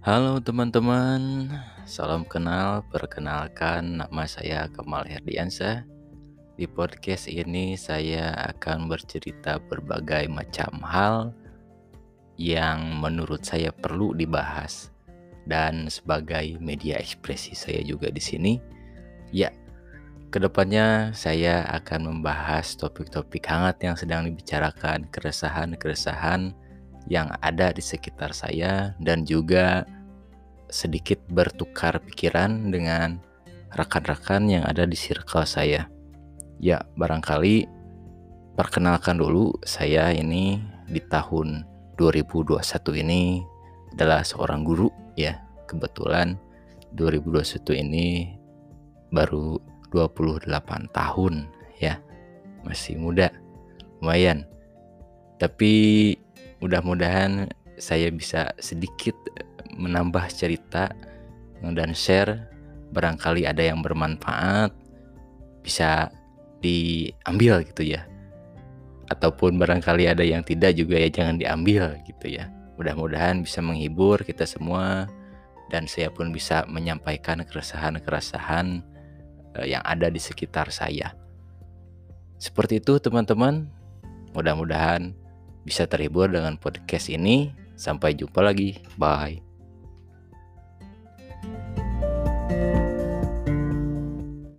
Halo teman-teman, salam kenal. Perkenalkan, nama saya Kamal Herdiansyah. Di podcast ini, saya akan bercerita berbagai macam hal yang menurut saya perlu dibahas, dan sebagai media ekspresi saya juga di sini. Ya, ke depannya saya akan membahas topik-topik hangat yang sedang dibicarakan, keresahan-keresahan yang ada di sekitar saya dan juga sedikit bertukar pikiran dengan rekan-rekan yang ada di circle saya. Ya, barangkali perkenalkan dulu saya ini di tahun 2021 ini adalah seorang guru ya. Kebetulan 2021 ini baru 28 tahun ya. Masih muda. Lumayan. Tapi mudah-mudahan saya bisa sedikit menambah cerita dan share. Barangkali ada yang bermanfaat bisa diambil gitu ya. Ataupun barangkali ada yang tidak juga ya jangan diambil gitu ya. Mudah-mudahan bisa menghibur kita semua dan saya pun bisa menyampaikan keresahan-keresahan eh, yang ada di sekitar saya. Seperti itu teman-teman. Mudah-mudahan bisa terhibur dengan podcast ini. Sampai jumpa lagi. Bye.